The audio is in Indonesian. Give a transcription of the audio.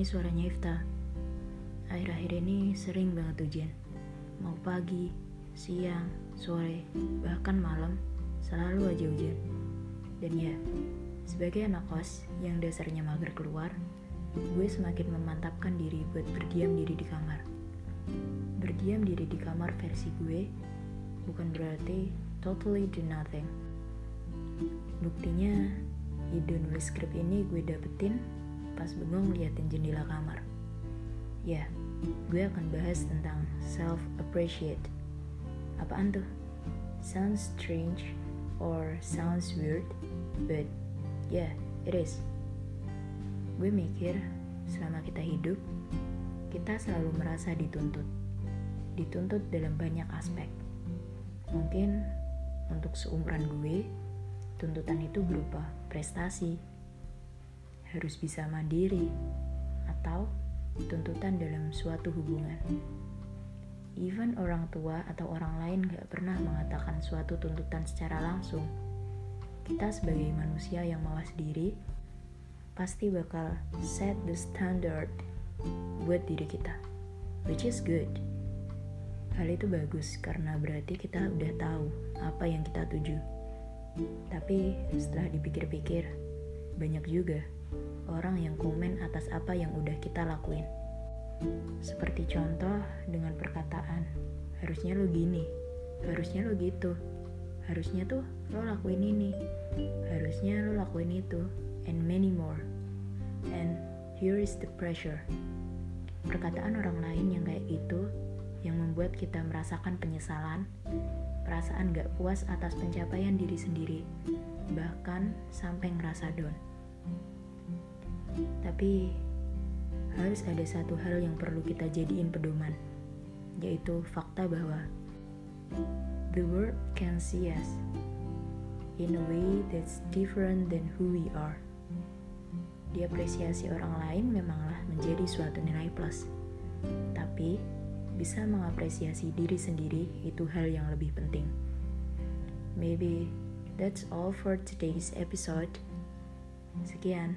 Ini suaranya Ifta. Akhir-akhir ini sering banget hujan. Mau pagi, siang, sore, bahkan malam, selalu aja hujan. Dan ya, sebagai anak kos yang dasarnya mager keluar, gue semakin memantapkan diri buat berdiam diri di kamar. Berdiam diri di kamar versi gue bukan berarti totally do nothing. Buktinya, ide nulis skrip ini gue dapetin pas bengong liatin jendela kamar. Ya, gue akan bahas tentang self-appreciate. Apaan tuh? Sounds strange or sounds weird, but yeah, it is. Gue mikir, selama kita hidup, kita selalu merasa dituntut. Dituntut dalam banyak aspek. Mungkin untuk seumuran gue, tuntutan itu berupa prestasi, harus bisa mandiri, atau tuntutan dalam suatu hubungan. Even orang tua atau orang lain gak pernah mengatakan suatu tuntutan secara langsung. Kita sebagai manusia yang mawas diri, pasti bakal set the standard buat diri kita, which is good. Hal itu bagus karena berarti kita udah tahu apa yang kita tuju. Tapi setelah dipikir-pikir, banyak juga orang yang komen atas apa yang udah kita lakuin. Seperti contoh dengan perkataan, harusnya lo gini, harusnya lo gitu, harusnya tuh lo lakuin ini, harusnya lo lakuin itu, and many more. And here is the pressure. Perkataan orang lain yang kayak gitu yang membuat kita merasakan penyesalan, perasaan gak puas atas pencapaian diri sendiri, bahkan sampai ngerasa down. Tapi harus ada satu hal yang perlu kita jadiin pedoman, yaitu fakta bahwa the world can see us in a way that's different than who we are. Diapresiasi orang lain memanglah menjadi suatu nilai plus. Tapi, bisa mengapresiasi diri sendiri itu hal yang lebih penting. Maybe that's all for today's episode. Sekian,